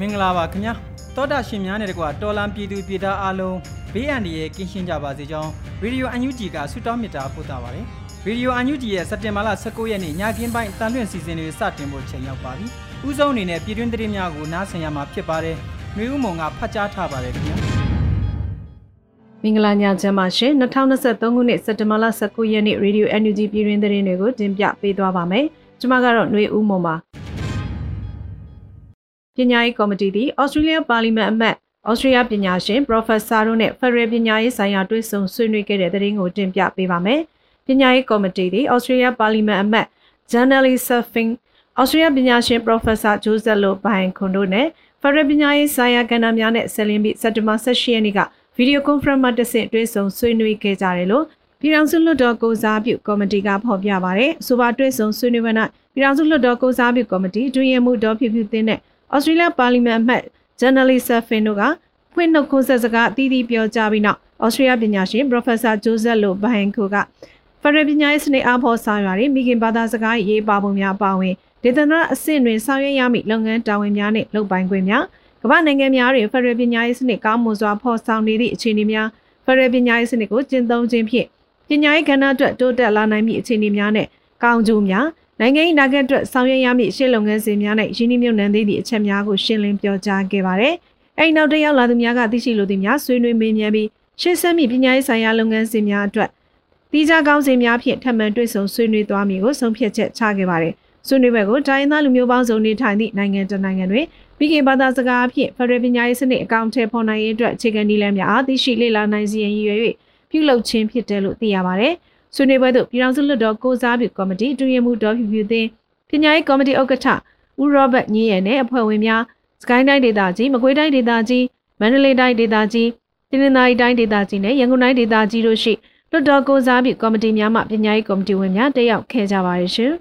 မင်္ဂလာပါခင်ဗျာတောတာရှင်များနဲ့တကွာတော်လန်ပြည်သူပြည်သားအားလုံးဘေးအန္တရာယ်ကင်းရှင်းကြပါစေကြောင်းရေဒီယိုအန်ယူဂျီကဆုတောင်းမေတ္တာပို့သပါတယ်ရေဒီယိုအန်ယူဂျီရဲ့စက်တင်ဘာလ19ရက်နေ့ညကင်းပိုင်းတန်လွင့်စီစဉ်တွေစတင်ဖို့ချိန်ရောက်ပါပြီ။ဥဆုံးအနေနဲ့ပြည်တွင်းသတင်းများကိုနားဆင်ရမှာဖြစ်ပါတယ်။နှွေဦးမုံကဖတ်ကြားထားပါတယ်ခင်ဗျာမင်္ဂလာညချမ်းပါရှင်2023ခုနှစ်စက်တင်ဘာလ19ရက်နေ့ Radio NUG ပြည်တွင်းသတင်းတွေကိုတင်ပြပေးသွားပါမယ်။ကျွန်မကတော့ຫນွေဦးမုံပါ ပညာရေးကော်မတီသည်ဩစတြေးလျပါလီမန်အမတ်ဩစတြေးလျပညာရှင် Professor တို့နဲ့ဖက်ဒရယ်ပညာရေးဆိုင်ရာတွဲဆုံဆွေးနွေးခဲ့တဲ့သတင်းကိုတင်ပြပေးပါမယ်။ပညာရေးကော်မတီသည်ဩစတြေးလျပါလီမန်အမတ် Janelle Surfing ဩစတြေးလျပညာရှင် Professor Joseph Lo Bain ခွန်တို့နဲ့ဖက်ဒရယ်ပညာရေးဆိုင်ရာကဏ္ဍများနဲ့ဆက်လင်းပြီးစက်တင်ဘာ18ရက်နေ့ကဗီဒီယိုကွန်ဖရင့်မှာတဆင့်တွဲဆုံဆွေးနွေးခဲ့ကြတယ်လို့ပြည်ထောင်စုလွှတ်တော်ကိုစားပြုကော်မတီကဖော်ပြပါရယ်။ဆိုပါတွဲဆုံဆွေးနွေးပွဲ၌ပြည်ထောင်စုလွှတ်တော်ကိုစားပြုကော်မတီတွင်ရမှုတော်ဖြူဖြူသင်းနဲ့ ဩစတြေးလျပါလီမန်အမတ်ဂျန်နယ်လီဆာဖင်တို့ကဖွင့်နှုတ်ခွန်းဆက်စကားအသီးသီးပြောကြားပြီးနောက်ဩစတြေးလျပညာရှင် Professor Joseph Lo Bain ကိုကဖရယ်ပညာရေးစနစ်အားဖော်ဆောင်ရွက်မိခင်ဘာသာစကားရေးပါပုံများပါဝင်ဒေသနာအဆင့်တွင်ဆောင်ရွက်ရမည့်လုပ်ငန်းတာဝန်များနှင့်လုပ်ပိုင်ခွင့်များကမ္ဘာနိုင်ငံများတွင်ဖရယ်ပညာရေးစနစ်ကောင်းမွန်စွာဖော်ဆောင်နေသည့်အခြေအနေများဖရယ်ပညာရေးစနစ်ကိုကျင့်သုံးခြင်းဖြင့်ပညာရေးကဏ္ဍအတွက်တိုးတက်လာနိုင်မည့်အခြေအနေများနဲ့ကောင်းကျိုးများ နိုင်ငံ၏နာဂတ်အတွက်ဆောင်ရွက်ရမည့်ရှေ့လုပ်ငန်းစဉ်များနဲ့ရင်းနှီးမြှုပ်နှံသည့်အချက်များကိုရှင်းလင်းပြောကြားခဲ့ပါတယ်။အဲဒီနောက်တစ်ယောက်လာသူများကသိရှိလိုသူများဆွေးနွေးမေးမြန်းပြီးရှေ့ဆက်မည့်ပညာရေးဆိုင်ရာလုပ်ငန်းစဉ်များအတွက်တိကျကောင်းစဉ်များဖြင့်ထပ်မံတွေ့ဆုံဆွေးနွေးသွားမည်ကိုဆုံးဖြတ်ချက်ချခဲ့ပါတယ်။ဆွေးနွေးပွဲကိုတိုင်းသားလူမျိုးပေါင်းစုံနေထိုင်သည့်နိုင်ငံတနိုင်ငံတွင်ပြီးခင်ဘာသာစကားဖြင့်ဖရယ်ပညာရေးစနစ်အကောင့်ထဲပေါ်နိုင်ရေးအတွက်အခြေခံနည်းလမ်းများအားသိရှိလေ့လာနိုင်စီရင်ရည်ရွယ်၍ပြုလုပ်ခြင်းဖြစ်တယ်လို့သိရပါတယ်။ ဆွေးနွေးပွဲသို့ပြည်ထောင်စုလွှတ်တော်ကိုစားပြုကော်မတီတွင်ရမှုတော်ဖြူဖြူသင်းပညာရေးကော်မတီဥက္ကဋ္ဌဦးရောဘတ်ညင်းရနဲ့အဖွဲ့ဝင်များစကိုင်းတိုင်းဒေသကြီးမကွေးတိုင်းဒေသကြီးမန္တလေးတိုင်းဒေသကြီးတင်းနင်္သာရီတိုင်းဒေသကြီးနဲ့ရန်ကုန်တိုင်းဒေသကြီးတို့ရှိလွှတ်တော်ကိုစားပြုကော်မတီများမှပညာရေးကော်မတီဝင်များတက်ရောက်ခဲ့ကြပါရရှင်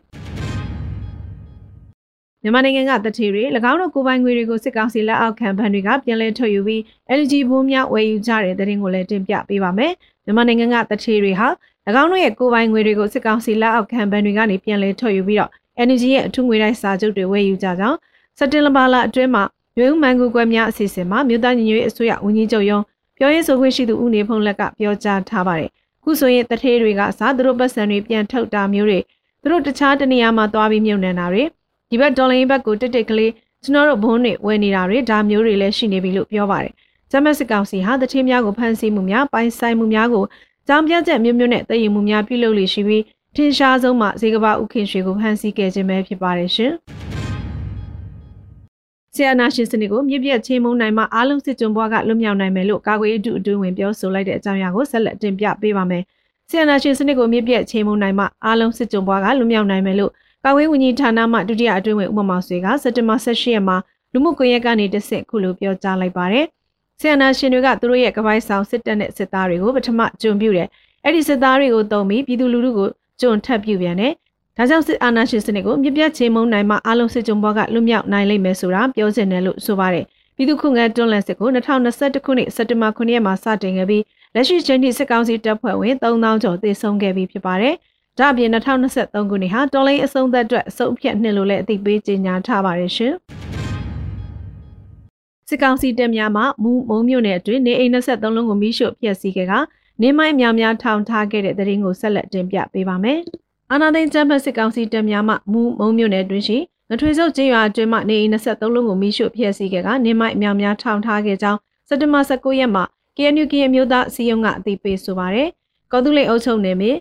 မြန်မာနိုင်ငံကတတိတွေ၎င်းတို့ကိုပိုင်ငွေတွေကိုစစ်ကောင်စီလက်အောက်ခံဘဏ်တွေကပြန်လည်ထုတ်ယူပြီး LG ဘုံများဝယ်ယူကြတဲ့တဲ့ရင်ကိုလည်းတင်ပြပေးပါမယ်။မြန်မာနိုင်ငံကတတိတွေဟာ၎ င်းတို့ရဲ့ကိုပိုင်ငွေတွေကိုစစ်ကောင်စီလက်အောက်ခံဘဏ်တွေကနေပြန်လည်ထုတ်ယူပြီးတော့ energy ရဲ့အထူးငွေတိုင်းစာချုပ်တွေဝယ်ယူကြကြောင်းစက်တင်ဘာလအတွင်းမှာရွေးဦးမှန်ကူကွယ်များအစီအစဉ်မှာမြို့သားညီညွတ်ရေးအစိုးရဝန်ကြီးချုပ်ရုံးပြောရေးဆိုခွင့်ရှိသူဦးနေဖုံးလက်ကပြောကြားထားပါတယ်။ခုဆိုရင်တထေးတွေကစားသူတို့ပတ်စံတွေပြန်ထုတ်တာမျိုးတွေသူတို့တခြားတနေရာမှာသွားပြီးမြုပ်နှံတာတွေဒီဘက်ဒေါ်လာရင်းဘက်ကိုတစ်တစ်ကလေးကျွန်တော်တို့ဘုန်းတွေဝယ်နေတာတွေဒါမျိုးတွေလည်းရှိနေပြီလို့ပြောပါတယ်။ဂျမတ်စစ်ကောင်စီဟာတထေးများကိုဖမ်းဆီးမှုများပိုင်ဆိုင်မှုများကို ကြောင်ပြချက်မျိုးမျိုးနဲ့တည်ရင်မှုများပြုလုပ်လေရှိပြီးထင်ရှားဆုံးမှာဇေကဘာဥခင်ရွှေကိုဖမ်းဆီးခဲ့ခြင်းပဲဖြစ်ပါတယ်ရှင်။ဆီယနာရှင်စနစ်ကိုမြစ်ပြတ်ချင်းမုံနိုင်မှအားလုံးစစ်ကြုံဘွားကလွတ်မြောက်နိုင်မယ်လို့ကာကွယ်ရေးတူအတွင်းဝင်ပြောဆိုလိုက်တဲ့အကြောင်းအရာကိုဆက်လက်တင်ပြပေးပါမယ်။ဆီယနာရှင်စနစ်ကိုမြစ်ပြတ်ချင်းမုံနိုင်မှအားလုံးစစ်ကြုံဘွားကလွတ်မြောက်နိုင်မယ်လို့ကာကွယ်ဝန်ကြီးဌာနမှဒုတိယအတွင်းဝင်ဥပမာဆွေကစက်တင်ဘာ18ရက်မှာလူမှုကွန်ရက်ကနေတဆင့်ခုလိုပြောကြားလိုက်ပါတယ်။ ဆီယနာရှင်တွေကသူတို့ရဲ့ကပိုင်းဆောင်စစ်တပ်နဲ့စစ်သားတွေကိုပထမကြုံပြုတယ်။အဲ့ဒီစစ်သားတွေကိုတုံပြီးပြည်သူလူထုကိုကြုံထပ်ပြုပြန်တယ်။ဒါကြောင့်စစ်အာဏာရှင်စနစ်ကိုမြပြတ်ချေမုန်းနိုင်မှအလုံးစစ်ကြုံဘွားကလွတ်မြောက်နိုင်လိမ့်မယ်ဆိုတာပြောချင်တယ်လို့ဆိုပါတယ်။ပြည်သူ့ခုငယ်တွန်းလှန်စစ်ကို2021ခုနှစ်စက်တင်ဘာ9ရက်မှာစတင်ခဲ့ပြီးလက်ရှိချိန်ထိစစ်ကောင်စီတပ်ဖွဲ့ဝင်3000ကျော်သေဆုံးခဲ့ပြီးဖြစ်ပါတယ်။ဒါ့အပြင်2023ခုနှစ်ဟာတော်လိုင်းအဆုံးသက်အတွက်အဆုံးဖြတ်နှစ်လို့လည်းအသိပေးကြေညာထားပါတယ်ရှင်။ စစ်ကောင်စီတပ်များမှမူမုံမြို့နယ်အတွင်းနေအိမ်23လုံးကိုမိရှို့ဖျက်ဆီးခဲ့ကနေမိုင်းများများထောင်ထားခဲ့တဲ့တဲ့ရင်ကိုဆက်လက်တင်ပြပေးပါမယ်။အာနာသိန်းကျမ်းပတ်စစ်ကောင်စီတပ်များမှမူမုံမြို့နယ်တွင်ရှိငထွေစုပ်ကျေးရွာအတွင်းမှနေအိမ်23လုံးကိုမိရှုဖျက်ဆီးခဲ့ကနေမိုက်အမြောင်များထောင်ထားခဲ့ကြောင်းစက်တဘာ19ရက်မှာ KNU ကရင်မျိုးသားအစည်းအရုံးကအသိပေးဆိုပါရယ်ကော်တူလိအုပ်ချုပ်နယ်မြေ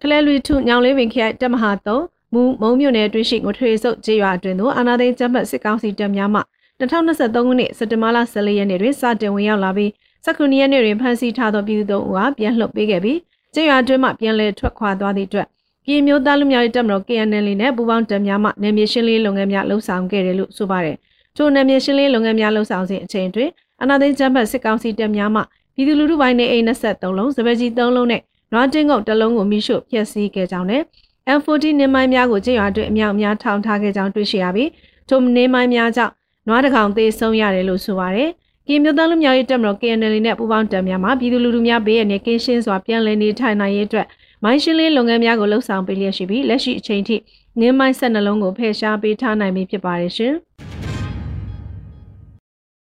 ခလဲလူထုညောင်လေးပင်ခရိုင်တပ်မဟာ3မူမုံမြို့နယ်တွင်ရှိငထွေစုပ်ကျေးရွာအတွင်းသို့အာနာသိန်းကျမ်းပတ်စစ်ကောင်စီတပ်များမှ 2023ခုနှစ်စက်တင်ဘာလ14ရက်နေ့တွင်စတင်ဝင်ရောက်လာပြီး19ရက်နေ့တွင်ဖမ်းဆီးထားသောပြည်သူတို့အားပြန်လွှတ်ပေးခဲ့ပြီးကျေးရွာအတွင်းမှပြန်လည်ထွက်ခွာသွားသည့်အတွက်ပြည်မျိုးသားလူမျိုးရေးတပ်မတော် KNL နဲ့ပူးပေါင်းတပ်များမှနယ်မြေရှင်းလင်းလုပ်ငန်းများလှုပ်ဆောင်ခဲ့တယ်လို့ဆိုပါတယ်။ထိုနယ်မြေရှင်းလင်းလုပ်ငန်းများလှုပ်ဆောင်စဉ်အချိန်တွင်အနာသိန်းကျမ်းပတ်စစ်ကောင်စီတပ်များမှပြည်သူလူထုပိုင်းနေအိမ်23လုံးစပယ်ကြီး3လုံးနဲ့နွားတင်းကုတ်တစ်လုံးကိုမိရှို့ဖျက်ဆီးခဲ့ကြောင်းနဲ့ M40 နေမိုင်းများကိုကျေးရွာအတွင်းအမြောက်အများထောင်ထားခဲ့ကြောင်းတွေ့ရှိရပြီးထိုနေမိုင်းများကြောင့် နွားတကောင်သေးဆုံးရတယ်လို့ဆိုပါတယ်။ကင်းမျိုးသားလူမျိုးရေးတပ်မတော် KNL နဲ့ပူးပေါင်းတပ်များမှပြည်သူလူထုများဘေးရန်နဲ့ကင်းရှင်းစွာပြန်လည်နေထိုင်နိုင်ရေးအတွက်မိုင်းရှင်းလင်းလုပ်ငန်းများကိုလှုပ်ဆောင်ပေးလျက်ရှိပြီးလက်ရှိအချိန်ထိငင်းမိုင်းဆက်နှလုံးကိုဖယ်ရှားပေးထားနိုင်ပြီဖြစ်ပါတယ်ရှင်။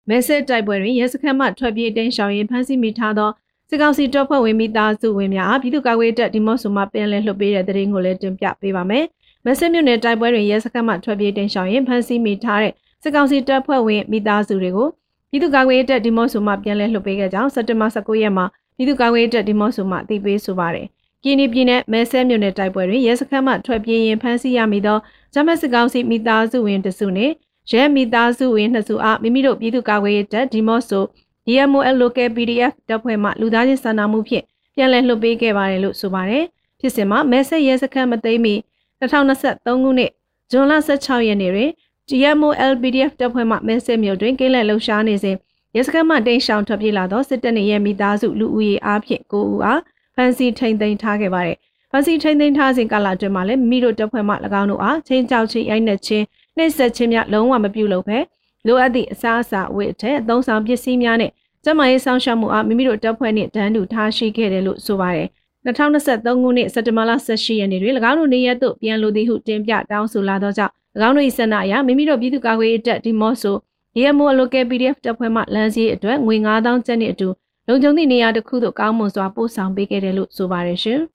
မဲဆက်တိုက်ပွဲတွင်ရဲစခန်းမှထွက်ပြေးတိမ်းရှောင်ရင်းဖမ်းဆီးမိထားသောစစ်ကောင်စီတပ်ဖွဲ့ဝင်မိသားစုဝင်များအားပြည်သူ့ကာကွယ်တပ်ဒီမော့ဆိုမှပြန်လည်လှုပ်ပေးတဲ့တဲ့ရင်ကိုလည်းတင်ပြပေးပါမယ်။မဲဆက်မြို့နယ်တိုက်ပွဲတွင်ရဲစခန်းမှထွက်ပြေးတိမ်းရှောင်ရင်းဖမ်းဆီးမိထားတဲ့ စစ်ကောင်စီတပ်ဖွဲ့ဝင်မိသားစုတွေကိုပြည်သူ့ကာကွယ်တပ်ဒီမော့ဆိုမှပြန်လည်လှုပ်ပေးခဲ့ကြောင်းစက်တင်ဘာ19ရက်မှာပြည်သူ့ကာကွယ်တပ်ဒီမော့ဆိုမှအသိပေးဆိုပါတယ်။ပြည်내ပြည်နယ်မဲဆဲမြို့နယ်တိုက်ပွဲတွင်ရဲစခန်းမှထွက်ပြေးရင်ဖမ်းဆီးရမိသောဂျမတ်စစ်ကောင်စီမိသားစုဝင်တစုနှင့်ရဲမိသားစုဝင်နှစ်စုအားမိမိတို့ပြည်သူ့ကာကွယ်ရေးတပ်ဒီမော့ဆို DMOL Local PDF တပ်ဖွဲ့မှလူသားချင်းစာနာမှုဖြင့်ပြန်လည်လှုပ်ပေးခဲ့ပါတယ်လို့ဆိုပါတယ်။ဖြစ်စဉ်မှာမဲဆက်ရဲစခန်းမသိမ်းမီ2023ခုနှစ်ဇွန်လ16ရက်နေ့တွင် DMOL PDF တပ်ဖွဲ့မှမဲဆက်မြို့တွင်ကိလက်လှုပ်ရှားနေစဉ်ရဲစခန်းမှတိန့်ရှောင်ထွက်ပြေးလာသောစစ်တပ်နှင့်ရဲမိသားစုလူဦးရေအားဖြင့်9ဦးအားဖမ်းဆီးထိန်သိမ်းထားခဲ့ပါတယ်။ဖမ်းဆီးထိန်သိမ်းထားစဉ်ကာလအတွင်းမှာလည်းမိတို့တပ်ဖွဲ့မှ၎င်းတို့အားချင်းကြောက်ချင်းရိုက်နှက်ခြင်းနှိပ်စက်ခြင်းများလုံးဝမပြုလုပ်ဘဲလိုအပ်သည့်အစားအစာအဝတ်အထည်အသုံးဆောင်ပစ္စည်းများနဲ့ကျန်းမာရေးဆောင်ရှောက်မှုအားမိမိတို့တပ်ဖွဲ့နှင့်တန်းတူထားရှိခဲ့တယ်လို့ဆိုပါတယ်။2023ခုနှစ်စက်တင်ဘာလ18ရက်နေ့တွင်၎င်းတို့နေရက်သို့ပြန်လိုသည်ဟုတင်ပြတောင်းဆိုလာသောကြောင့်၎ င်းတို့၏ဆန္ဒအရမိမိတို့ပြည်သူ့ကာကွယ်ရေးတပ်ဒီမော့ဆို DMO local PDF တပ်ဖွဲ့မှလမ်းစည်းအတွက်ငွေ9000ကျပ်နှင့်အတူလုံခြုံသည့်နေရာတစ်ခုသို့ကောင်းမွန်စွာပို့ဆောင်ပေးခဲ့တယ်လို့ဆိုပါတယ်ရှင်။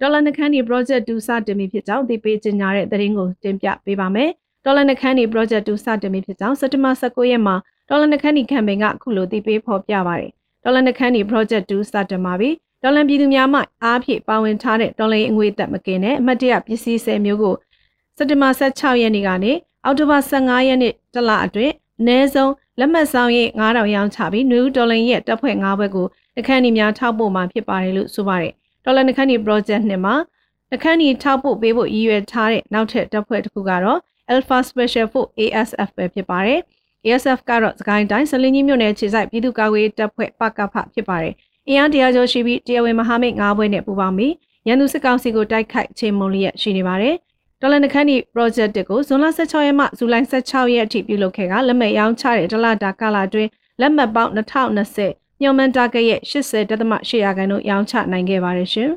ဒေါ်လာနှခမ်းဒီ project 2စတင်ပြီဖြစ်ကြောင်းသိပေးကြေညာတဲ့သတင်းကိုတင်ပြပေးပါမယ်။ဒေါ်လာနှခမ်းဒီ project 2စတင်ပြီဖြစ်ကြောင်းစက်တင်ဘာ19ရက်မှာဒေါ်လာနှခမ်းဒီ campaign ကအခုလိုသိပေးဖော်ပြပါတယ်။ဒေါ်လာနှခမ်းဒီ project 2စတင်ပါပြီ။ ဒေါ်လာပြည်သူများမှအားဖြင့်ပါဝင်ထားတဲ့ဒေါ်လာအငွေသက်မကင်းနဲ့အမှတ်တရပစ္စည်း10မျိုးကိုစက်တင်ဘာ16ရက်နေ့ကနေအောက်တိုဘာ15ရက်နေ့တလအတွင်းအနည်းဆုံးလက်မှတ်ဆောင်ရင်9000ရောင်းချပြီးနယူးဒေါ်လာရဲ့တပ်ဖွဲ့9ဘက်ကိုနှခမ်းဒီများထောက်ပို့မှာဖြစ်ပါတယ်လို့ဆိုပါတယ်ဒေါ်လာနှခမ်းဒီ project နှစ်မှာနှခမ်းဒီထောက်ပို့ပေးဖို့ရည်ရွယ်ထားတဲ့နောက်ထပ်တပ်ဖွဲ့တစ်ခုကတော့ Alpha Special Force ASF ပဲဖြစ်ပါတယ် ASF ကတော့စကိုင်းတိုင်းစလင်းကြီးမြို့နယ်ခြေဆိုင်ပြည်သူ့ကာကွယ်တပ်ဖွဲ့ပကဖဖြစ်ပါတယ် အင်အားတရားကျော်ရှိပြီးတရားဝင်မဟာမိတ်၅ဘွဲနဲ့ပူးပေါင်းပြီးရန်သူစစ်ကောင်စီကိုတိုက်ခိုက်ချေမှုန်လျက်ရှိနေပါတယ်ဒေါ်လာနှခမ်းဒီ project ကိုဇွန်လ16ရက်မှဇူလိုင်16ရက်အထိပြုလုပ်ခဲ့ကလက်မှတ်ရောင်းချတဲ့ဒေါ်လာတာကာလာတွင်လက်မှတ်ပေါင်း2020ညွန်မန်တာကရဲ့80.8ရာခိုင်နှုန်းရောင်းချနိုင်ခဲ့ပါတယ်ရှင်။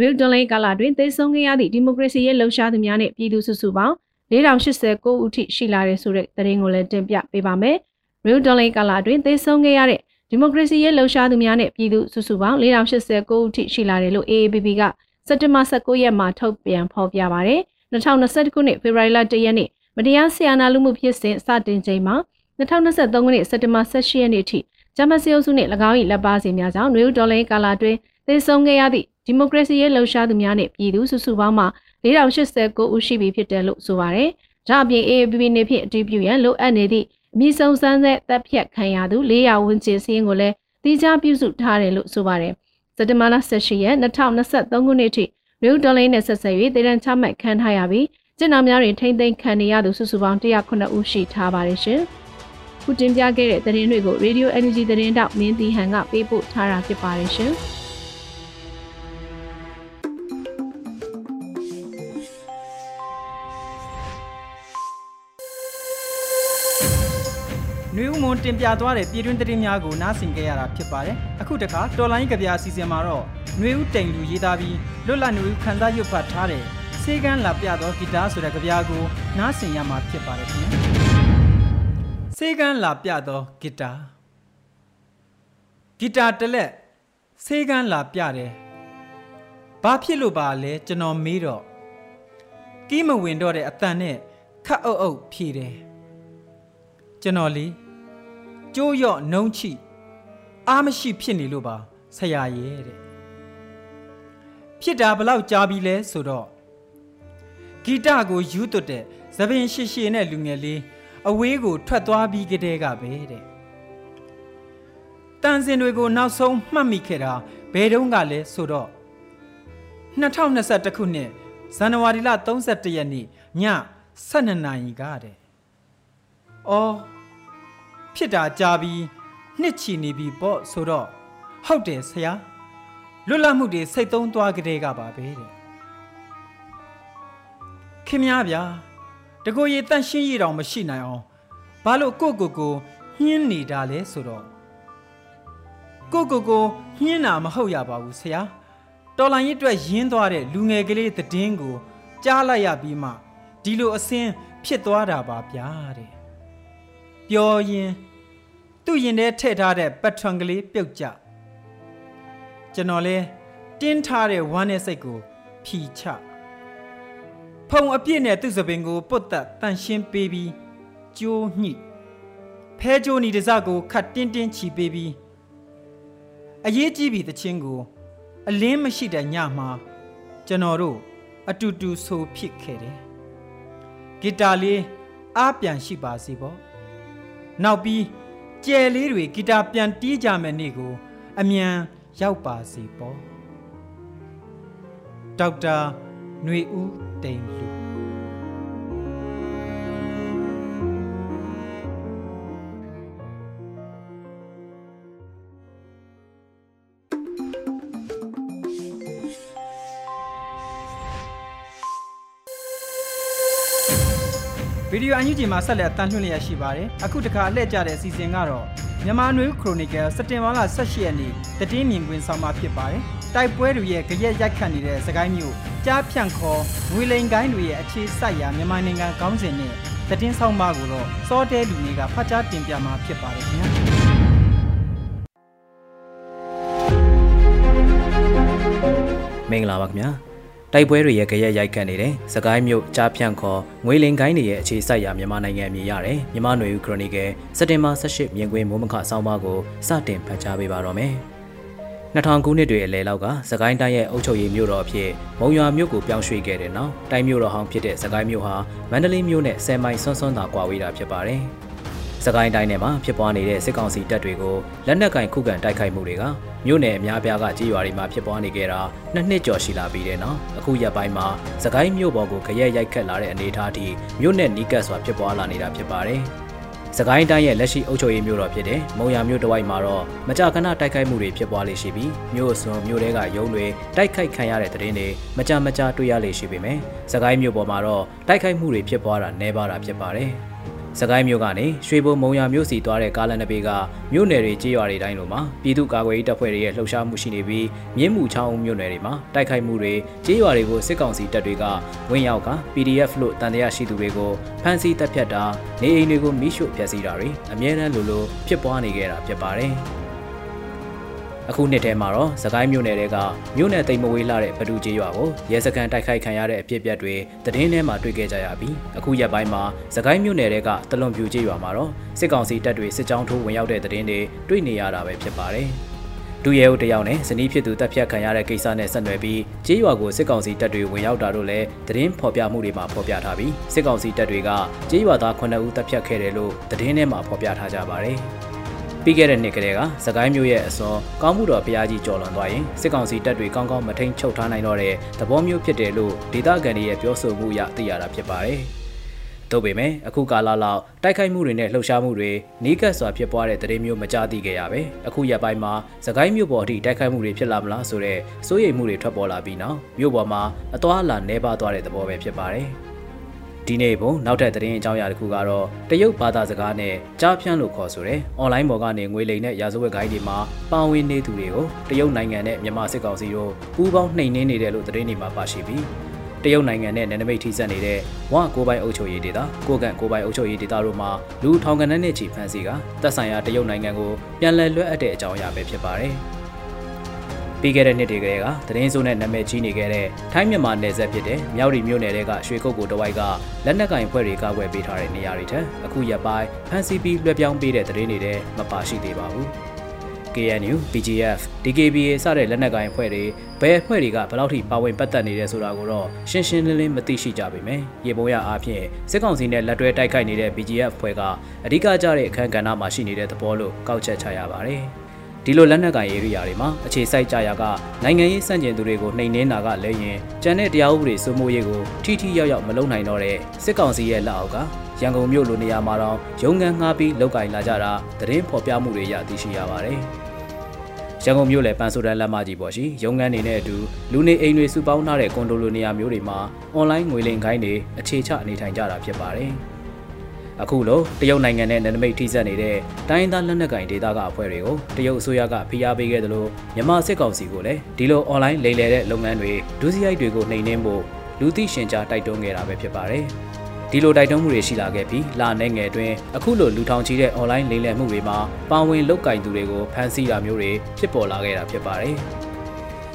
Real Dollar ကာလာတွင်သေဆုံးခဲ့ရသည့်ဒီမိုကရေစီရဲ့လှုပ်ရှားသူများနဲ့ပြည်သူစုစုပေါင်း4089ဦးထိရှိလာတဲ့ဆိုတဲ့သတင်းကိုလည်းတင်ပြပေးပါမယ်။ Real Dollar ကာလာတွင်သေဆုံးခဲ့ရတဲ့ ဒီမိုကရေစီရဲ့လှုပ်ရှားသူများနဲ့ပြည်သူစုစုပေါင်း4089ဦးထိရှိလာတယ်လို့ AABB ကစက်တင်ဘာ19ရက်မှာထုတ်ပြန်ဖော်ပြပါရယ်2021ခုနှစ်ဖေဖော်ဝါရီလ1ရက်နေ့မတရားဆီယာနာလူမှုဖြစ်စဉ်စတင်ချိန်မှာ2023ခုနှစ်စက်တင်ဘာ18ရက်နေ့ထိဂျမစီအုပ်စုနှင့်၎င်း၏လက်ပါစီများကြောင့်နယူးဒေါ်လာကာလာတွင်သေဆုံးခဲ့ရသည့်ဒီမိုကရေစီရဲ့လှုပ်ရှားသူများနှင့်ပြည်သူစုစုပေါင်းမှ4089ဦးရှိပြီဖြစ်တယ်လို့ဆိုပါရယ်။ဒါအပြင် AABB နေဖြင့်အတည်ပြုရန်လိုအပ်နေသည့် အမည်စုံစမ်းတဲ့တပ်ဖြတ်ခံရသူ400ဝန်းကျင်စီးရင်ကိုလည်းတိကျပြုစုထားတယ်လို့ဆိုပါရယ်။စက်တဘာလ18ရက်2023ခုနှစ်ထိမြို့ဒေါ်လာနဲ့ဆက်ဆက်၍တည်တံ့ချမှတ်ခံထားရပြီးကျင်းတော်များတွင်ထိမ့်သိမ်းခံနေရသူစုစုပေါင်း109ဦးရှိထားပါတယ်ရှင်။ခုတင်ပြခဲ့တဲ့သတင်းတွေကို Radio Energy သတင်းတောက်မင်းတီဟန်ကပေးပို့ထားတာဖြစ်ပါတယ်ရှင်။ တင်ပြသွားတဲ့ပြည်တွင်းသတင်းများကိုနားဆင်ကြရတာဖြစ်ပါတယ်။အခုတခါတော်လိုင်းကဗျာအစီအစဉ်မှာတော့နှွေဦးတိန်လူရေးသားပြီးလွတ်လပ်နှွေဦးခန်းစားရုပ်ဖတ်ထားတဲ့စေကန်းလာပြသောဂီတဆိုတဲ့ကဗျာကိုနားဆင်ရမှာဖြစ်ပါတယ်ခင်ဗျ။စေကန်းလာပြသောဂီတဂီတာတလက်စေကန်းလာပြတယ်။ဘာဖြစ်လို့ပါလဲကျွန်တော်မေးတော့ကီးမဝင်တော့တဲ့အတန်နဲ့ခတ်အုပ်အုပ်ဖြေတယ်။ကျွန်တော်လေး ကျိုးရော့နှုံးချိအားမရှိဖြစ်နေလို့ပါဆရာရဲ့တဲ့ဖြစ်တာဘလောက်ကြာပြီလဲဆိုတော့ဂီတကိုယူသွတ်တဲ့သပင်ရှိရှိနဲ့လူငယ်လေးအဝေးကိုထွက်သွားပြီးကတည်းကပဲတဲ့တန်စင်တွေကိုနောက်ဆုံးမှတ်မိခဲ့တာဘယ်တုန်းကလဲဆိုတော့2021ခုနှစ်ဇန်နဝါရီလ31ရက်နေ့ည12နာရီကတဲ့။အော် ဖြစ်တာကြာပြီးနှစ်ချီနေပြီပေါ့ဆိုတော့ဟုတ်တယ်ဆရာလွတ်လပ်မှုတွေစိတ်သုံးသွားကြတဲ့ကပါပဲတဲ့။ခင်များဗျာတကိုယ်ရည်တန့်ရှင်းရအောင်မရှိနိုင်အောင်ဘာလို့ကိုကိုကိုညှင်းနေတာလဲဆိုတော့ကိုကိုကိုညှင်းတာမဟုတ်ရပါဘူးဆရာတော်လိုင်းရစ်အတွက်ရင်းသွားတဲ့လူငယ်ကလေးသတင်းကို ကြားလိုက်ရပြီးမှဒီလိုအစင်းဖြစ်သွားတာပါဗျာတဲ့ ပြောရင်သူ့ရင်ထဲထည့်ထားတဲ့ပတ်ထွန်ကလေးပြုတ်ကြကျွန်တော်လဲတင်းထားတဲ့ဝမ်းနဲ့စိတ်ကိုဖြီချဖုံအပြည့်နဲ့သူ့စပင်ကိုပုတ်တက်တန်ရှင်းပေးပြီးကျိုးညှိဖဲကျိုးနီတစကိုခတ်တင်းတင်းချီပေးပြီးအရေးကြီးပြီတချင်းကို အလင်းမရှိတဲ့ညမှာကျွန်တော်တို့အတူတူဆိုဖြစ်ခဲ့တယ်ဂီတာလေးအားပြန်ရှိပါစေပေါ့ နောက်ပြီးကြယ်လေးတွေဂီတာပြန်တီးကြမယ်နေ့ကို အမြန်ရောက်ပါစေပေါ့ဒေါက်တာຫນွေဦးတိန်လူ ဗီဒီယိုအန်ယူဂျီမှာဆက်လက်အတန်းလွှင့်လျက်ရှိပါတယ်အခုတခါအလှည့်ကျတဲ့အစီအစဉ်ကတော့မြန်မာနွေဦးခရိုနီကယ်စက်တင်ဘာလ18ရက်နေ့တည်င်းမြင်ကွင်းဆောင်မှာဖြစ်ပါတယ်တိုက်ပွဲတွေရဲ့ကြရက်ရိုက်ခတ်နေတဲ့စကိုင်းမျိုးကြားဖြန့်ခေါ်ငွေလိန်ကိုင်းတွေရဲ့အခြေစိုက်ရာမြန်မာနိုင်ငံကောင်းစဉ်နဲ့တည်င်းဆောင်မှာကိုတော့စောတဲလူတွေကဖတ်ကြားတင်ပြမှာဖြစ်ပါတယ်ခင်ဗျာမင်္ဂလာပါခင်ဗျာ တိုက်ပွဲတွေရဲ့ကြရက်ရိုက်ခတ်နေတဲ့စကိုင်းမြို့ကြားဖြန့်ခေါ်ငွေလင်ကိုင်းတွေရဲ့အခြေစိုက်ရာမြန်မာနိုင်ငံအမည်ရတယ်မြန်မာຫນွေဦးခရိုနီကယ်စက်တင်ဘာ18မြင်ကွင်းမိုးမခဆောင်းပါးကိုစတင်ဖတ်ကြားပေးပါတော့မယ်2000ခုနှစ်တွေအလယ်လောက်ကစကိုင်းတိုင်းရဲ့အုပ်ချုပ်ရေးမြို့တော်အဖြစ်မုံရွာမြို့ကိုပြောင်းရွှေ့ခဲ့တဲ့နောက်တိုင်းမြို့တော်ဟောင်းဖြစ်တဲ့စကိုင်းမြို့ဟာမန္တလေးမြို့နဲ့10မိုင်ဆွန်းဆွန်းသာကွာဝေးတာဖြစ်ပါတယ်။ စကိုင်းတိုင်းထဲမှာဖြစ်ပွားနေတဲ့စစ်ကောင်စီတပ်တွေကိုလက်နက်ကင်ခုခံတိုက်ခိုက်မှုတွေကမြို့နယ်အများပြားကကြေးရွာတွေမှာဖြစ်ပွားနေကြတာနှစ်နှစ်ကျော်ရှိလာပြီးတဲ့နောက်အခုရက်ပိုင်းမှာစကိုင်းမြို့ပေါ်ကိုကြရက်ရိုက်ခတ်လာတဲ့အနေအထားထိမြို့နယ်နီးကပ်စွာဖြစ်ပွားလာနေတာဖြစ်ပါတယ်။စကိုင်းတိုင်းရဲ့လက်ရှိအုပ်ချုပ်ရေးမြို့တော်ဖြစ်တဲ့မုံရမြို့တဝိုက်မှာတော့မကြာခဏတိုက်ခိုက်မှုတွေဖြစ်ပွားလေရှိပြီးမြို့အစွန်မြို့တဲကရုံးတွေတိုက်ခိုက်ခံရတဲ့တဲ့င်းတွေမကြာမကြာတွေ့ရလေရှိပေမဲ့စကိုင်းမြို့ပေါ်မှာတော့တိုက်ခိုက်မှုတွေဖြစ်ပွားတာနှဲပါတာဖြစ်ပါတယ်။ စကိုင်းမြို့ကနေရွှေဘုံမုံရမြို့စီသွားတဲ့ကားလမ်းတစ်ပေကမြို့နယ်တွေကြေးရွာတွေတိုင်းလိုမှာပြည်သူ့ကာကွယ်ရေးတပ်ဖွဲ့တွေရဲ့လှုပ်ရှားမှုရှိနေပြီးမြင်းမှုချောင်းမြို့နယ်တွေမှာတိုက်ခိုက်မှုတွေကြေးရွာတွေကိုစစ်ကောင်စီတပ်တွေကဝင်ရောက်က PDF လို့တန်တရားရှိသူတွေကိုဖမ်းဆီးတပ်ဖြတ်တာနေအိမ်တွေကိုမိရှို့ဖျက်ဆီးတာတွေအမြဲတမ်းလိုလိုဖြစ်ပွားနေကြတာဖြစ်ပါတယ်။ အခုနှစ်ထဲမှာတော့စကိုင်းမြို့နယ်တွေကမြို့နယ်တိမ်မဝေးလာတဲ့ဘဒူကျေးရွာကိုရဲစခန်းတိုက်ခိုက်ခံရတဲ့အဖြစ်အပျက်တွေသတင်းထဲမှာတွေ့ခဲ့ကြရပြီးအခုရက်ပိုင်းမှာစကိုင်းမြို့နယ်တွေကတလွန်ပြူကျေးရွာမှာတော့စစ်ကောင်စီတပ်တွေစစ်ကြောင်းထိုးဝင်ရောက်တဲ့သတင်းတွေတွေ့နေရတာပဲဖြစ်ပါတယ်။ဒူရဲဦးတယောက်နဲ့ဇနီးဖြစ်သူတပ်ဖြတ်ခံရတဲ့ကိစ္စနဲ့ဆက်နွယ်ပြီးကြေးရွာကိုစစ်ကောင်စီတပ်တွေဝင်ရောက်တာတို့လည်းသတင်းဖော်ပြမှုတွေမှာဖော်ပြထားပြီးစစ်ကောင်စီတပ်တွေကကြေးရွာသား9ဦးတပ်ဖြတ်ခဲ့တယ်လို့သတင်းထဲမှာဖော်ပြထားကြပါတယ်။ ပြီးခဲ့တဲ့နှစ်ကတည်းကစကိုင်းမြို့ရဲ့အစွန်ကောင်းမှုတော်ဘုရားကြီးကျော်လွန်သွားရင်စစ်ကောင်စီတပ်တွေကောင်းကောင်းမထိန်ချုပ်ထားနိုင်တော့တဲ့သဘောမျိုးဖြစ်တယ်လို့ဒေသခံတွေရဲ့ပြောဆိုမှုအရသိရတာဖြစ်ပါတယ်။တို့ပေမဲ့အခုကာလလောက်တိုက်ခိုက်မှုတွေနဲ့လှုပ်ရှားမှုတွေနီးကပ်စွာဖြစ်ပွားတဲ့တရေမျိုးမကြားသိခဲ့ရပဲအခုရက်ပိုင်းမှာစကိုင်းမြို့ပေါ်အထိတိုက်ခိုက်မှုတွေဖြစ်လာမလားဆိုတော့စိုးရိမ်မှုတွေထွက်ပေါ်လာပြီးနောက်မြို့ပေါ်မှာအသွာအလာနှဲပါသွားတဲ့သဘောပဲဖြစ်ပါတယ်။ ဒီနေ့ပုံနောက်ထပ်သတင်းအကြောင်းအရာတစ်ခုကတော့တရုတ်ဘာသာစကားနဲ့ကြားဖြန့်လို့ခေါ်ဆိုတဲ့အွန်လိုင်းပေါ်ကနေငွေလိမ်တဲ့ရာဇဝတ်ဂိုင်းတွေမှာပါဝင်နေသူတွေကိုတရုတ်နိုင်ငံနဲ့မြန်မာစစ်ကောင်စီတို့ပူးပေါင်းနှိမ်နင်းနေတယ်လို့သတင်းတွေမှာပါရှိပြီးတရုတ်နိုင်ငံနဲ့နယ်နိမိတ်ထိစပ်နေတဲ့ဝကိုပိုင်အုပ်ချုပ်ရေးဒေသကိုကန့်ကိုပိုင်အုပ်ချုပ်ရေးဒေသတို့မှာလူထောင်ကနန်းနဲ့ချီဖမ်းဆီးကတပ်ဆိုင်ရာတရုတ်နိုင်ငံကိုပြန်လည်လွှဲအပ်တဲ့အကြောင်းအရာပဲဖြစ်ပါတယ်။ ပြီးခဲ့တဲ့နှစ်တွေကလေးကသတင်းစိုးနဲ့နာမည်ကြီးနေခဲ့တဲ့ထိုင်းမြန်မာနယ်စပ်ဖြစ်တဲ့မြောက်ရီမြို့နယ်ကရွှေကုတ်ကိုတဝိုက်ကလက်နက်ကင်ဖွဲ့တွေကကွယ်ပေးထားတဲ့နေရာတွေထက်အခုရက်ပိုင်းဖန်စီပီလွှဲပြောင်းပေးတဲ့သတင်းတွေလည်းမပါရှိသေးပါဘူး။ KNU, PGF, DKBA စတဲ့လက်နက်ကိုင်အဖွဲ့တွေဘယ်အဖွဲ့တွေကဘယ်လောက်ထိပါဝင်ပတ်သက်နေတယ်ဆိုတာကိုတော့ရှင်းရှင်းလင်းလင်းမသိရှိကြပါမယ်။ရေပုံရအားဖြင့်စစ်ကောင်စီနဲ့လက်တွဲတိုက်ခိုက်နေတဲ့ PGF အဖွဲ့ကအဓိကကျတဲ့အခန်းကဏ္ဍမှာရှိနေတဲ့သဘောလို့ကောက်ချက်ချရပါတယ်။ ဒီလိုလက်နက်ကိုင်ရေးရိယာတွေမှာအခြေစိုက်ကြရာကနိုင်ငံရေးစန့်ကျင်သူတွေကိုနှိမ်နင်းတာကလည်းရင်ကျန်တဲ့တရားဥပဒေစိုးမိုးရေးကိုထိထိရောက်ရောက်မလုပ်နိုင်တော့တဲ့စစ်ကောင်စီရဲ့လက်အောက်ကရန်ကုန်မြို့လိုနေရာမှာတော့ရုံငန်းငှားပြီးလောက်ကင်လာကြတာသတင်းဖော်ပြမှုတွေရသိရှိရပါတယ်။ရန်ကုန်မြို့လေပန်းဆိုတန်းလမ်းမကြီးပေါ်ရှိရုံငန်းနေတဲ့အတူလူနေအိမ်တွေစုပေါင်းထားတဲ့ကွန်ဒိုလိုနေရာမျိုးတွေမှာအွန်လိုင်းငွေလိမ်ခိုင်းတွေအခြေချအနေထိုင်ကြတာဖြစ်ပါတယ်။ အခုလိုတရုတ်နိုင်ငံနဲ့နယ်နိမိတ်ထိစပ်နေတဲ့တိုင်းသားလက်နက်ကိုင်ဒေသကအဖွဲ့တွေကိုတရုတ်အစိုးရကဖိအားပေးခဲ့သလိုမြန်မာစစ်ကောင်စီကိုလည်းဒီလိုအွန်လိုင်းလိမ်လည်တဲ့လုပ်ငန်းတွေဒုစရိုက်တွေကိုနှိမ်နင်းဖို့လူသိရှင်ကြားတိုက်တွန်းခဲ့တာပဲဖြစ်ပါတယ်။ဒီလိုတိုက်တွန်းမှုတွေရှိလာခဲ့ပြီးလာနေငယ်အတွင်းအခုလိုလူထောင်ချီတဲ့ online လိမ်လည်မှုတွေမှာပါဝင်လုတ်ကင်သူတွေကိုဖမ်းဆီးတာမျိုးတွေဖြစ်ပေါ်လာခဲ့တာဖြစ်ပါတယ်။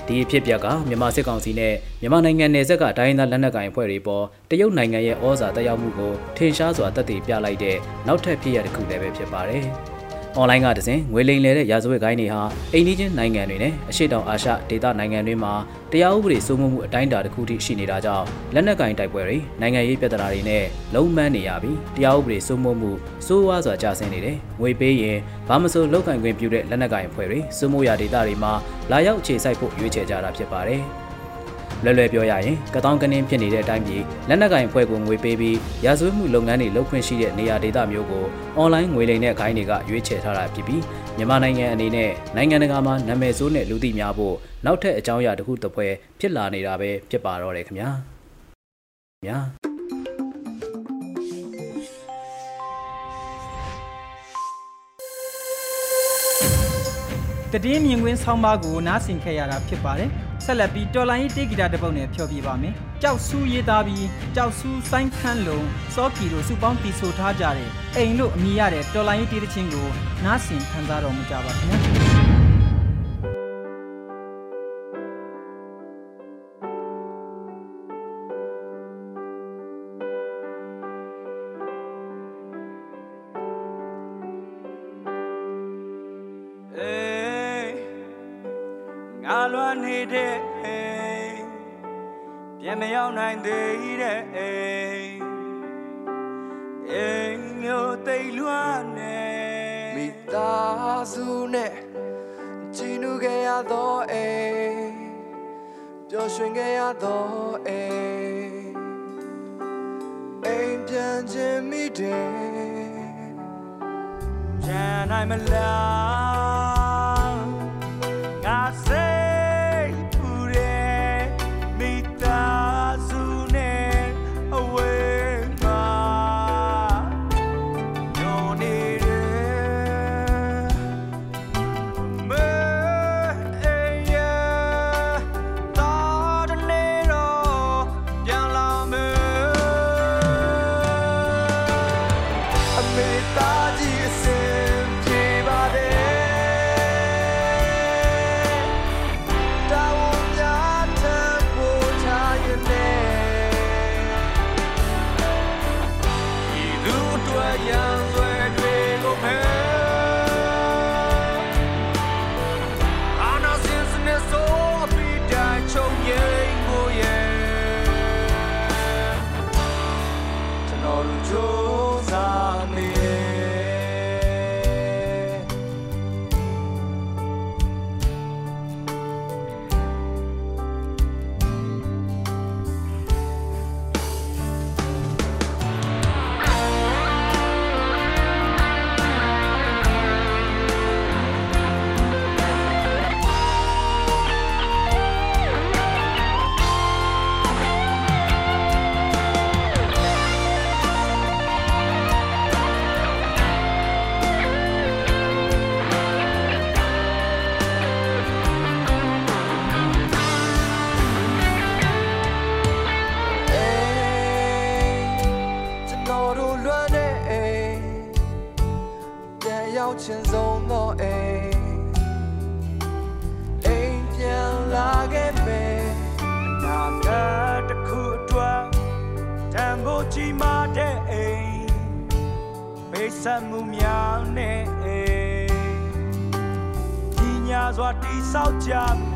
ဒီအဖြစ်အပျက်ကမြန်မာစစ်ကောင်စီနဲ့မြန်မာနိုင်ငံနယ်စပ်ကတိုင်းသားလက်နက်ကိုင်အဖွဲ့တွေပေါ်တရုတ်နိုင်ငံရဲ့ဩဇာတက်ရောက်မှုကိုထင်ရှားစွာတက်တည်ပြလိုက်တဲ့နောက်ထပ်ဖြစ်ရတစ်ခုလည်းပဲဖြစ်ပါတယ်။။ online ကတစဉ်ငွေလိမ်လည်တဲ့ရာဇဝတ်ဂိုင်းတွေဟာအိန္ဒိချင်းနိုင်ငံတွေနဲ့အရှေ့တောင်အာရှဒေသနိုင်ငံတွေမှာတရားဥပဒေစိုးမိုးမှုအတိုင်းအတာတစ်ခုထိရှိနေတာကြောင့်လက်နက်ကင်တိုက်ပွဲတွေနိုင်ငံရေးပြဿနာတွေနဲ့လုံးမန်းနေရပြီးတရားဥပဒေစိုးမိုးမှုစိုးဝါးစွာကျဆင်းနေတယ်။ငွေပေးရင်ဘာမဆိုလောက်ကင်ခွင့်ပြုတဲ့လက်နက်ကင်အဖွဲ့တွေစိုးမိုးရာဒေသတွေမှာလာရောက်ခြေစိုက်ဖို့ရွေးချယ်ကြတာဖြစ်ပါတယ်။ လွယ်လွယ်ပြောရရင်ကတောင်းကနင်းဖြစ်နေတဲ့အတိုင်းပြည်လက်နက်ကင်အဖွဲ့ကိုငွေပေးပြီးရာဇဝတ်မှုလုပ်ငန်းတွေလုပ်ခွင့်ရှိတဲ့နေရာဒေသမျိုးကိုအွန်လိုင်းငွေလိမ်တဲ့ခိုင်းတွေကရွေးချယ်ထားတာဖြစ်ပြီးမြန်မာနိုင်ငံအနေနဲ့နိုင်ငံတကာမှာနာမည်ဆိုးနဲ့လူသိများဖို့နောက်ထပ်အကြောင်းအရာတစ်ခုတစ်ပွဲဖြစ်လာနေတာပဲဖြစ်ပါတော့တယ်ခင်ဗျာ။ တည်င်းမြင်ကွင်းဆောင်းပါးကိုနားဆင်ခဲ့ရတာဖြစ်ပါတယ်ဆက်လက်ပြီးတော်လိုင်းရေးတေးဂီတာတစ်ပုဒ်နဲ့ဖျော်ပြပါမယ်ကြောက်ဆူးရေးသားပြီးကြောက်ဆူးဆိုင်းခန်းလုံးစောကီတို့စုပေါင်းတီဆိုထားကြတဲ့အိမ်လို့အမည်ရတဲ့တော်လိုင်းရေးတေးသချင်းကိုနားဆင်ခံစားတော်မူကြပါခင်ဗျာ န်မရောက်နိုင်သေးတဲ့အိမ်အိမ်မျိုးတိတ်လွှမ်းနေမိသားစုနဲ့ချီနူခဲ့ရသောအိမ်ပျော်ရွှင်ခဲ့ရသောအိမ်အိမ်ပြန်ခြင်းမိတယ်ချမ်းနို စွာတိ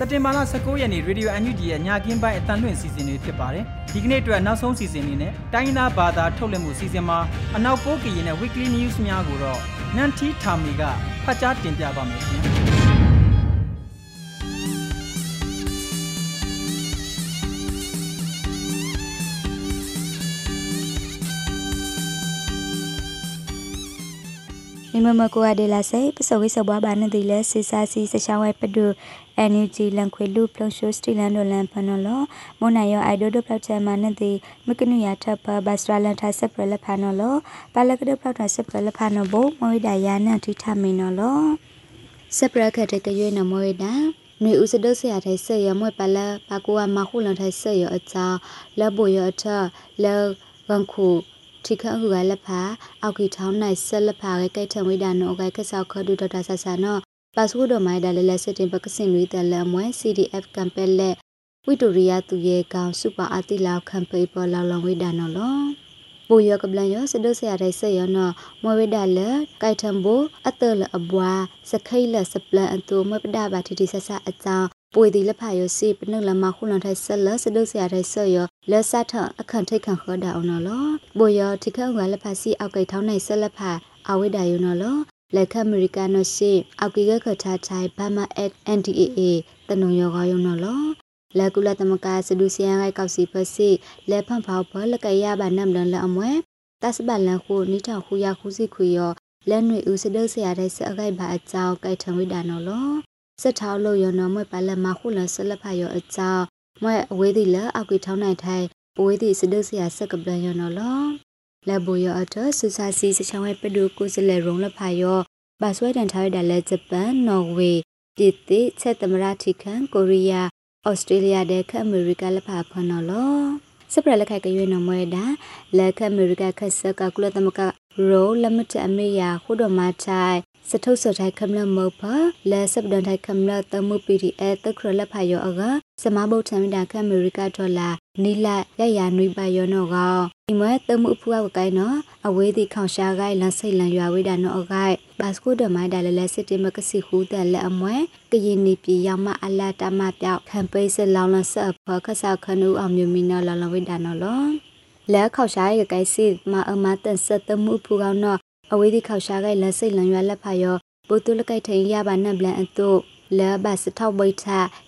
စက်တင်ဘာလ19ရက်နေ့ Radio NUG ရဲ့ညကင်းပိုင်းအတန်လွင့်စီစဉ်တွေဖြစ်ပါတယ်။ဒီကနေ့အတွက်နောက်ဆုံးစီစဉ်လေးနဲ့တိုင်းသားဘာသာထုတ်လွှင့်မှုစီစဉ်မှာအနောက်ပိုးကရင်နဲ့ Weekly News များကိုတော့နန်တီထာမီကဖတ်ကြားတင်ပြပါမယ်ခင် ဗျာ။မိမမကိုအဒေလာစေပစဝိစဘွားဘာနတိလဲစေစာစီစချောင်းဝဲပဒုအန်ယူဂျီလန်ခွေလူပလုံရှိုစတီလန်ဒိုလန်ဖနလောမွန်နိုင်ယောအိုင်ဒိုဒိုပလောက်ချာမနတိမကနုယာထပ်ပဘတ်စထရလန်ထဆက်ပရလဖနလောပါလကဒပလောက်ထဆက်ပရလဖနဘမဝိဒယာနန်ထိထမင်းနလောဆက်ပရခတ်တဲ့ကရွေးနမဝိဒနွေဦးစဒုဆရာထိုင်ဆက်ရမွဲ့ပါလာပါကူဝမခုလန်ထိုင်ဆက်ရအချာလဘိုရအထလဝန်ခု ထိခအခုကလက်ဖာအောက်ကီထောင်းနိုင်ဆက်လက်ဖာရဲ့ကိတ်ထံဝိဒါနောကဲကဆောက်ခဒုဒေါက်တာဆဆာနောပါစဝဒမိုင်ဒါလဲလဲစစ်တင်ပကစင်လူတလမွဲ CDF ကမ်ပက်လက်ဝီတိုရီယာသူရဲ့ကောင်စူပါအတိလောက်ခံပေပေါ်လောက်လောင်ဝိဒါနောလောပူရကပလန်ရစဒုဆရာတဲ့ဆက်ရနောမွေဝိဒါလဲကိုက်ထံဘူအတလအဘွားစခိတ်လက်စပလန်အတူမွေပဒဘာတီတီဆဆအကြောင်း ပွေဒီလက်ဖာရစီပနုလမခုလန်ထိုက်ဆက်လစဒုဆရာတဲ့ဆက်ရလက်ဆတ်ထအခန့်ထိတ်ခန့်ခေါ်တာအောင်နော်ပူရထိခန့်ကလက်ဖာစီအောက်ကိတ်ထောင်းနိုင်ဆက်လက်ဖာအဝိဒါယနော်လက်ခအမေရိကန်နိုရှိအောက်ကီကခထားချိုင်ဘာမာအက် NDAA တနုံရောဂါယုံနော်လောလက်ကူလသမကာစဒူစီယန်ရိုက်ကောက်စီဖစီလက်ဖန်ဖောက်ဘလကရဘာနမ်လန်လအမွဲတတ်စပလန်ခုနိထခုရခုစီခွေရောလက်နွေဦးစဒုဆရာတဲ့စအခိုက်ဘာအကြောင်းကြိုက်ထံဝိဒါနော်လော စက်ထောက်လို့ရောနော်မွဲပါလက်မခုလဆလက်ဖာရောအကြောင်းမွဲအဝေးသီလအောက်ကီထောင်းနိုင်ထိုင်အဝေးသီစဒုဆရာဆက်ကပလန်ရောနော်လောလက်ဘူရောအထဆူစာစီစချောင်းဝဲပဒူကိုစလေရုံလဖာရောဘာဆွဲတန်ထားရတဲ့လက်ဂျပန်နော်ဝေပြည်တိချက်သမရထိခံကိုရီးယားဩစတြေးလျတဲ့ခအမေရိကလက်ဖာဖနော်လောစပရလက်ခိုက်ကရွေးနော်မွဲတာလက်ခအမေရိကခက်ဆက်ကကုလသမကရိုလမတအမေယာခုဒမချိုင် စထုဆထိုင်ခမလမောဖလဲစပဒန်ထိုင်ခမလတမှုပီဒီအဲတခရလက်ဖာယောအကစမဘုတ်ထမီတာခအမေရိကဒေါ်လာနီလာရရနွိပါယောနောကဒီမွဲတမှုဖူအဝကိုင်းနော်အဝေးဒီခေါရှာကိုင်းလန်စိတ်လန်ရွာဝေးတာနော်အကိုင်းဘတ်စကူဒမိုင်းဒါလဲလဲစစ်တင်မကစီဟူတဲ့လက်အမွဲကရင်နီပြည်ရောက်မအလာတမပြောက်ခံပိတ်စလောင်းလန်ဆက်ဖခဆာခနူအောင်မြမီနော်လောင်လဝေးတာနော်လောလဲခေါရှာရဲ့ကိုင်းစီမအမတန်ဆက်တမှုဖူကောင်းနော် အဝေးဒီခေါရှာကိုင်းလန်စိတ်လန်ရွာလက်ဖာယောဘုတုလကိုက်ထိန်ရပါနံပလန်အတုလဲဘတ်စထောက်ဘိတ်ထ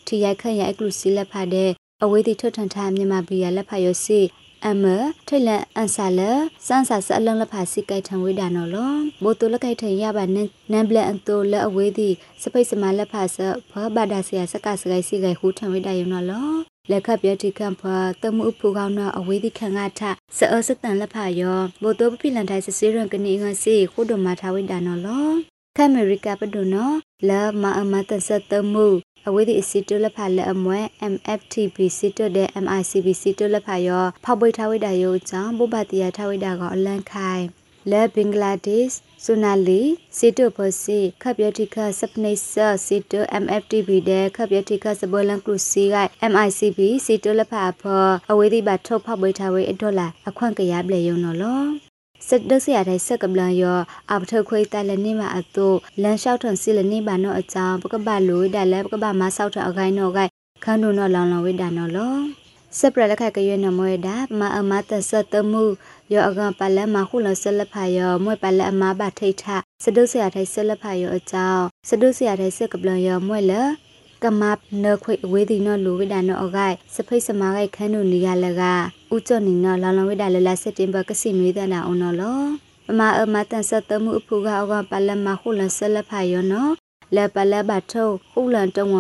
ထီရိုက်ခန့်ရအကလူစီလက်ဖာတဲ့အဝေးတီထွတ်ထန်ထားမြန်မာပြည်ရလက်ဖာရစီအမထိတ်လက်အန်ဆာလစန်းဆာဆအလုံးလက်ဖာစီကိုက်ထံဝိဒါနော်လောဘိုတိုလက်ကိုက်ထံရပါနနန်ဘလန်တိုလက်အဝေးတီစပိတ်စမလက်ဖာဆဖဘာဒါစီယစကစကိုက်စီကိုက်ဟူထံဝိဒါယနော်လော လက်ခပ်ပြတိကံဖာတမှုဖူကောင်းတော့အဝေးဒီခံငါထစအစတန်လက်ဖာယောဘိုတိုပပိလန်တိုင်းစစီရန်ကနေငါစီခုဒမထာဝိဒါနော်လောခအမေရိကပဒုနောလာမအမတဆတမှုအဝေးဒီအစီတလဖာလက်အမွဲ MFTP စီတတဲ့ MICB စီတလဖာရောဖောက်ပွေထားဝိတာယောချောင်းဘုဘတရထားဝိတာကအလန့်ခိုင် လဲဘင်္ဂလားဒေ့ရှ်ဆိုနာလီစီတိုပစီခပ်ယတိခစပနေဆာစီတို MFTB တဲ့ခပ်ယတိခစဘလန်ကလုစီက MICB စီတိုလဖာဖောအဝေးဒီဘတ်ထုတ်ဖောက်ပွေထားဝိအဒေါ်လာအခွင့်ကရပလေယုံနော်လောစက်ဒစရတဲ့စက်ကပလန်ယောအပထခွေတလနေမှာအတုလန်လျှောက်ထွန်စီလနေပါနောအကြောင်းပကပလိုဒါလဲပကပမဆောက်ထအခိုင်းနောကိုက်ခန်းတို့နော်လောင်လောင်ဝိဒါနော်လော စပရလက်ခကရွေးနမွေဒါမအမတဆတမှုယောအကပလမခုလဆလဖာယောမွေပလအမဘထိတ်ထစဒုစရထိုင်ဆလဖာယောအကြောင်းစဒုစရထိုင်စက်ကပလန်ယောမွေလကမပ်နခွေအဝေးဒီနော်လူဝိဒါနော်အဂိုက်စဖိတ်စမာဂိုက်ခန်းတို့နေရလကဥချော့နေနော်လောင်လောင်ဝိဒါလလစက်တင်ဘာကစီမီဒနာအောင်နော်လောပမာအမတန်ဆက်တမှုအဖူကအကပလမခုလဆလဖာယောနော်လဲပလဘထုခုလန်တုံဝ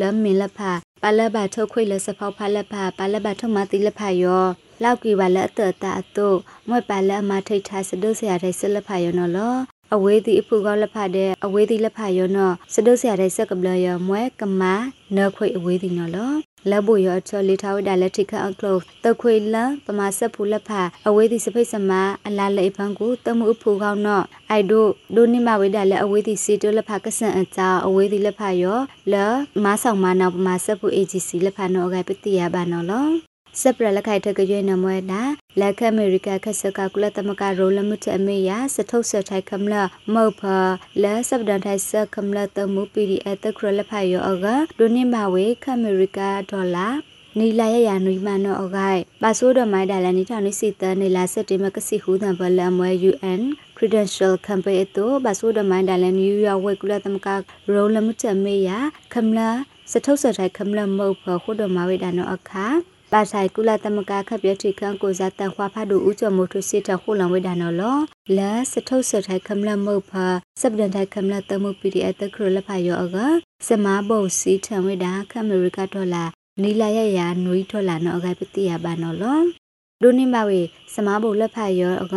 လမင်လဖာ ပလဘထုခွေလစဖောက်ဖလဖာပလဘထုမတိလဖာယောလောက်ကြည့်ပါလက်အတတအတုမွဲ့ပါလက်အမထိတ်ထားစဒုစရာတဲ့ဆလဖာယောနော်လော အဝေးသည်အဖူကောလက်ဖတ်တဲ့အဝေးသည်လက်ဖတ်ရောနော်စဒုဆရာတဲ့ဆက်ကပလရမွဲကမာနခွေအဝေးသည်နော်လောလက်ဘူရချောလီထားဝဒါလက်ထိခအကလောတခွေလပမာဆက်ဖူလက်ဖတ်အဝေးသည်စဖိတ်စမအလာလေဖန်ကိုတမှုအဖူကောင်းနော်အိုက်ဒိုဒိုနိမဝေဒါလက်အဝေးသည်စီတိုလက်ဖတ်ကဆန်အကြောအဝေးသည်လက်ဖတ်ရောလမဆောင်မနောက်ပမာဆက်ဖူ AGC လက်ဖတ်နော်အကပတိယဘာနော်လော စပရလခိုင်ထကရွေးနမွဲတာလက်ခအမေရိကခဆကကုလသမကရိုလမှုတအမေယာစထုတ်ဆထိုင်ခမလမောဖလဲစပဒန်ထိုင်ဆခမလတမှုပီဒီအတခရလဖိုင်ယောအကဒိုနိမဝေခအမေရိကဒေါ်လာနီလာရရနွိမနောအဂိုင်ပါဆိုးဒမိုင်ဒါလနီထောင်နိစီတနီလာစက်တင်မကစီဟူဒံဘလမွဲ UN Credential Campaign အပါဆိုးဒမိုင်ဒါလနယူးယောက်ဝဲကုလသမကရိုလမှုတအမေယာခမလစထုတ်ဆထိုင်ခမလမောဖခုဒမဝေဒါနောအခါ ပါဆိုင်ကုလသမဂ္ဂခပ်ပြတိခန့်ကိုစားတန်ခွာဖတ်တို့ဥချမိုထုစစ်တခုလံဝိဒါနော်လောလဲစထုတ်စထိုင်ခမလမုတ်ဖာစပဒန်ထိုင်ခမလတမှု PDF တခရလဖာယောအကစမဘုံစီထံဝိဒါခအမေရိကဒေါ်လာနီလာရရနွီထော်လာနော်အကပတိယပါနော်လောဒိုနိမဝေစမဘုလက်ဖာယောအက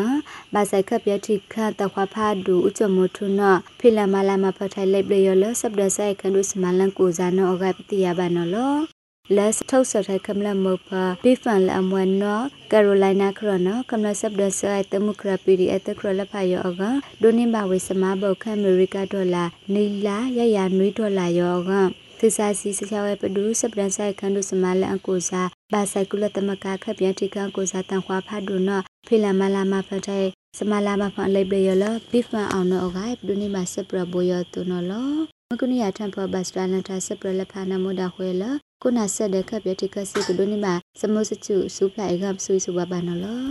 ဘာဆိုင်ခပ်ပြတိခန့်တခွာဖတ်တို့ဥချမိုထုနော်ဖိလမလာမဖထိုင်လိုက်ပလယောလစပဒဆိုင်ခန္ဒုစမလန်ကိုစားနော်အကပတိယပါနော်လော လက်ထုတ်ဆထိုင်ခမလမောပါဘီဖန်လအမွန်နော်ကယ်ရိုလိုင်းနာခရနော်ကမလဆပ်ဒဆိုင်တမှုခရပီဒီအတခရလဖာယောအကဒိုနင်ဘဝေစမဘုတ်ခအမေရိကဒေါ်လာနီလာရရနွေးဒေါ်လာယောကသစ္စာစီစချဝဲပဒူစပဒန်ဆိုင်ခန္ဒုစမလန်အကိုစာဘာဆိုင်ကုလတမကခပြန်တိကကိုစာတန်ခွာဖတ်ဒုနော်ဖေလာမလာမဖတ်တဲ့စမလာမဖန်လိုက်ပရလဘီဖန်အောင်နော်အကဒိုနိမဆပ်ပရဘိုယောတူနော်လော မကုနီယာထံဖဘတ်စတလန်တာဆပ်ပရလဖာနမိုဒါခွေလာခုနဆက်တဲ့ခပ်ပြတိကစစ်ကဒိုနီမှာစမုစချူစူပလိုက်ကပ်ဆွေးစူပါပါနော်လော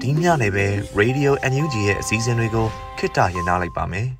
ဒီညနေပဲ Radio NUG ရဲ့အစည်းအဝေးကိုခਿੱတရနာလိုက်ပါမယ်